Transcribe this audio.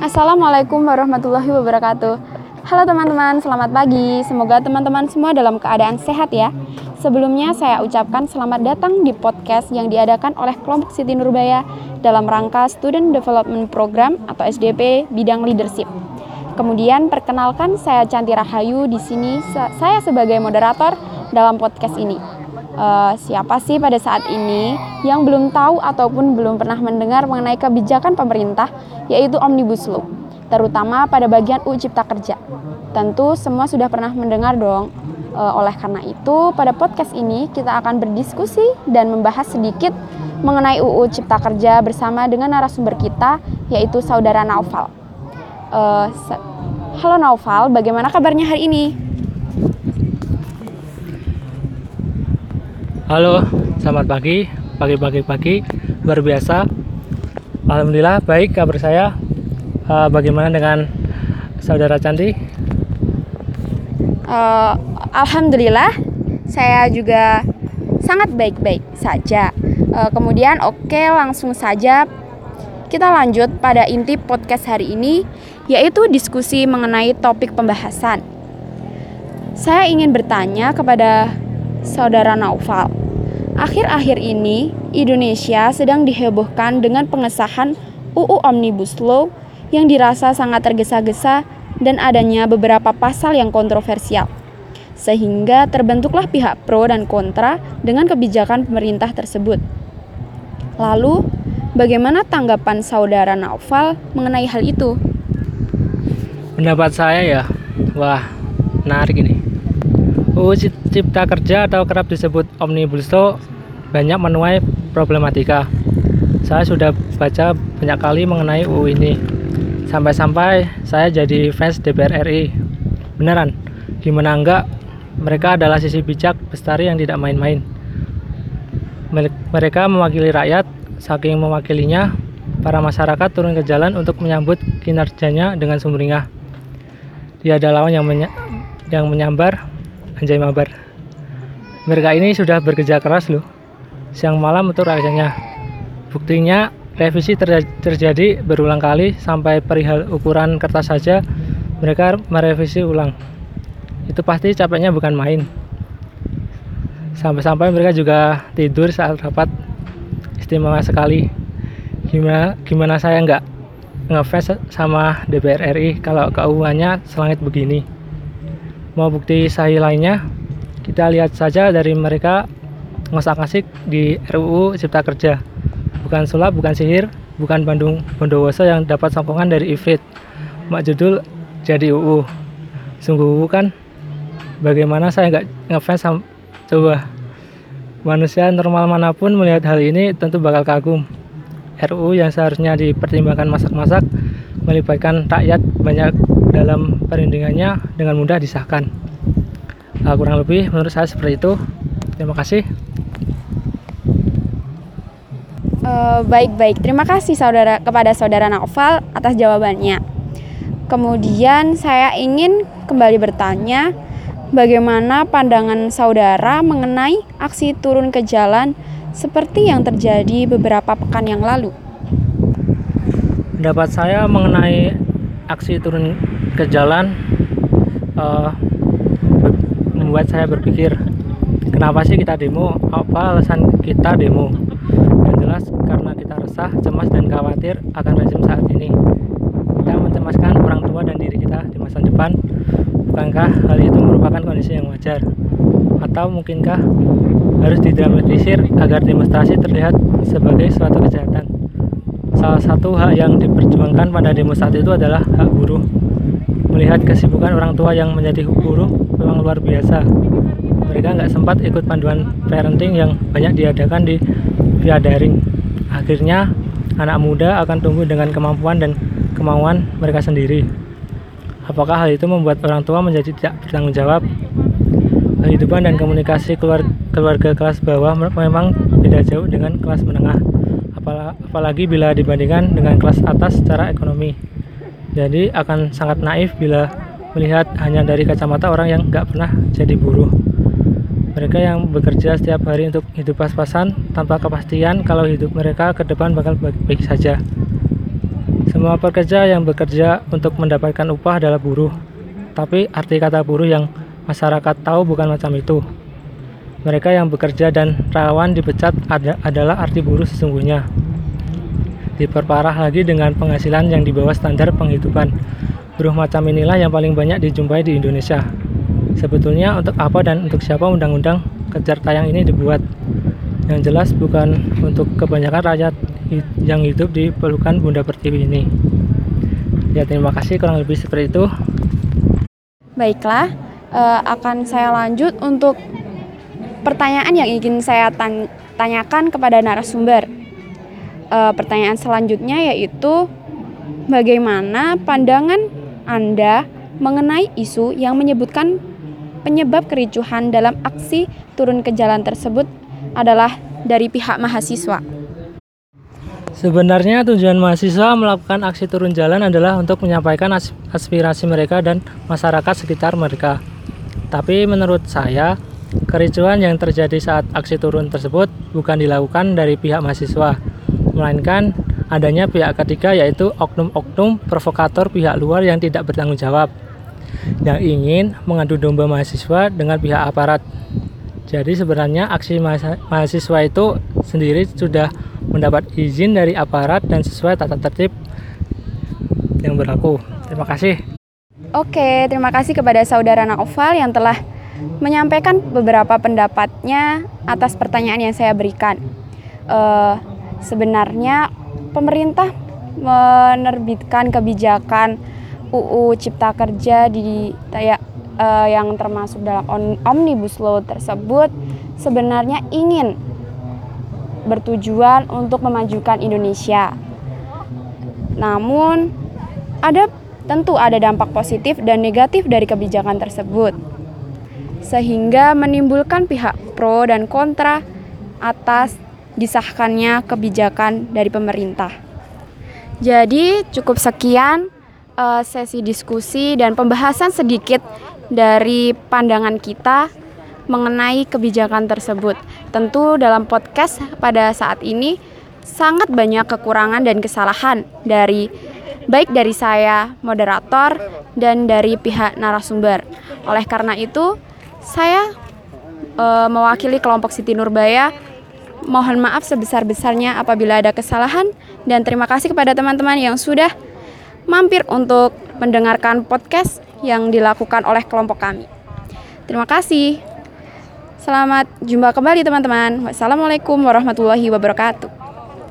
Assalamualaikum warahmatullahi wabarakatuh. Halo teman-teman, selamat pagi. Semoga teman-teman semua dalam keadaan sehat ya. Sebelumnya saya ucapkan selamat datang di podcast yang diadakan oleh kelompok Siti Nurbaya dalam rangka Student Development Program atau SDP bidang leadership. Kemudian perkenalkan saya Canti Rahayu di sini saya sebagai moderator dalam podcast ini. Uh, siapa sih pada saat ini yang belum tahu ataupun belum pernah mendengar mengenai kebijakan pemerintah yaitu Omnibus Law, terutama pada bagian UU Cipta Kerja. Tentu semua sudah pernah mendengar dong. Uh, oleh karena itu, pada podcast ini kita akan berdiskusi dan membahas sedikit mengenai UU Cipta Kerja bersama dengan narasumber kita yaitu saudara Naufal. Uh, halo Naufal, bagaimana kabarnya hari ini? Halo, selamat pagi, pagi-pagi pagi, luar biasa. Alhamdulillah baik kabar saya. Uh, bagaimana dengan saudara Canti? Uh, Alhamdulillah, saya juga sangat baik-baik saja. Uh, kemudian oke okay, langsung saja kita lanjut pada inti podcast hari ini yaitu diskusi mengenai topik pembahasan. Saya ingin bertanya kepada saudara Naufal Akhir-akhir ini, Indonesia sedang dihebohkan dengan pengesahan UU Omnibus Law yang dirasa sangat tergesa-gesa dan adanya beberapa pasal yang kontroversial. Sehingga terbentuklah pihak pro dan kontra dengan kebijakan pemerintah tersebut. Lalu, bagaimana tanggapan saudara Naufal mengenai hal itu? Pendapat saya ya, wah menarik ini. UU Cipta Kerja atau kerap disebut Omnibus Law banyak menuai problematika. Saya sudah baca banyak kali mengenai UU ini. Sampai-sampai saya jadi fans DPR RI. Beneran, gimana enggak? Mereka adalah sisi bijak bestari yang tidak main-main. Mereka mewakili rakyat, saking mewakilinya, para masyarakat turun ke jalan untuk menyambut kinerjanya dengan sumringah. Dia ada lawan yang, menya yang menyambar Anjay Mabar. Mereka ini sudah bekerja keras loh, siang malam untuk rakyatnya. Buktinya revisi terjadi berulang kali sampai perihal ukuran kertas saja mereka merevisi ulang. Itu pasti capeknya bukan main. Sampai-sampai mereka juga tidur saat rapat istimewa sekali. Gimana gimana saya nggak ngefans sama DPR RI kalau keuangannya selangit begini. Mau bukti sahih lainnya? Kita lihat saja dari mereka ngosak-ngasik di RUU Cipta Kerja. Bukan sulap, bukan sihir, bukan Bandung Bondowoso yang dapat sokongan dari Ifrit. Mak judul jadi UU. Sungguh UU kan? Bagaimana saya nggak ngefans sama coba manusia normal mana pun melihat hal ini tentu bakal kagum. RUU yang seharusnya dipertimbangkan masak-masak melibatkan rakyat banyak dalam perundingannya dengan mudah disahkan. Uh, kurang lebih menurut saya seperti itu. Terima kasih. Uh, baik-baik, terima kasih saudara kepada saudara Naufal atas jawabannya. Kemudian saya ingin kembali bertanya, bagaimana pandangan saudara mengenai aksi turun ke jalan seperti yang terjadi beberapa pekan yang lalu? Pendapat saya mengenai aksi turun ke jalan uh, membuat saya berpikir kenapa sih kita demo? Apa alasan kita demo? Yang jelas karena kita resah cemas dan khawatir akan rezim saat ini. Kita mencemaskan orang tua dan diri kita di masa depan. Bukankah hal itu merupakan kondisi yang wajar? Atau mungkinkah harus didramatisir agar demonstrasi terlihat sebagai suatu kejahatan? Salah satu hak yang diperjuangkan pada demo saat itu adalah hak buruh Melihat kesibukan orang tua yang menjadi guru memang luar biasa. Mereka nggak sempat ikut panduan parenting yang banyak diadakan di via daring. Akhirnya, anak muda akan tumbuh dengan kemampuan dan kemauan mereka sendiri. Apakah hal itu membuat orang tua menjadi tidak bertanggung jawab? Kehidupan dan komunikasi keluarga, kelas bawah memang beda jauh dengan kelas menengah, apalagi bila dibandingkan dengan kelas atas secara ekonomi. Jadi akan sangat naif bila melihat hanya dari kacamata orang yang nggak pernah jadi buruh. Mereka yang bekerja setiap hari untuk hidup pas-pasan tanpa kepastian kalau hidup mereka ke depan bakal baik-baik saja. Semua pekerja yang bekerja untuk mendapatkan upah adalah buruh. Tapi arti kata buruh yang masyarakat tahu bukan macam itu. Mereka yang bekerja dan rawan dipecat ada, adalah arti buruh sesungguhnya. Diperparah lagi dengan penghasilan yang di bawah standar penghidupan. Buruh macam inilah yang paling banyak dijumpai di Indonesia. Sebetulnya untuk apa dan untuk siapa undang-undang kejar tayang ini dibuat? Yang jelas bukan untuk kebanyakan rakyat yang hidup di pelukan Bunda Pertiwi ini. Ya terima kasih kurang lebih seperti itu. Baiklah, uh, akan saya lanjut untuk pertanyaan yang ingin saya tan tanyakan kepada narasumber. Uh, pertanyaan selanjutnya yaitu bagaimana pandangan Anda mengenai isu yang menyebutkan penyebab kericuhan dalam aksi turun ke jalan tersebut adalah dari pihak mahasiswa. Sebenarnya tujuan mahasiswa melakukan aksi turun jalan adalah untuk menyampaikan aspirasi mereka dan masyarakat sekitar mereka. Tapi menurut saya, kericuhan yang terjadi saat aksi turun tersebut bukan dilakukan dari pihak mahasiswa, melainkan adanya pihak ketiga yaitu oknum-oknum provokator pihak luar yang tidak bertanggung jawab yang ingin mengadu domba mahasiswa dengan pihak aparat. Jadi sebenarnya aksi mahasiswa itu sendiri sudah mendapat izin dari aparat dan sesuai tata tertib yang berlaku. Terima kasih. Oke, terima kasih kepada saudara Naufal yang telah menyampaikan beberapa pendapatnya atas pertanyaan yang saya berikan. Uh, sebenarnya pemerintah menerbitkan kebijakan UU Cipta Kerja di ya, uh, yang termasuk dalam omnibus law tersebut sebenarnya ingin bertujuan untuk memajukan Indonesia. Namun, ada tentu ada dampak positif dan negatif dari kebijakan tersebut. Sehingga menimbulkan pihak pro dan kontra atas disahkannya kebijakan dari pemerintah. Jadi, cukup sekian uh, sesi diskusi dan pembahasan sedikit dari pandangan kita mengenai kebijakan tersebut. Tentu dalam podcast pada saat ini sangat banyak kekurangan dan kesalahan dari baik dari saya moderator dan dari pihak narasumber. Oleh karena itu, saya e, mewakili kelompok Siti Nurbaya mohon maaf sebesar-besarnya apabila ada kesalahan dan terima kasih kepada teman-teman yang sudah mampir untuk mendengarkan podcast yang dilakukan oleh kelompok kami. Terima kasih. Selamat jumpa kembali teman-teman. Wassalamualaikum warahmatullahi wabarakatuh.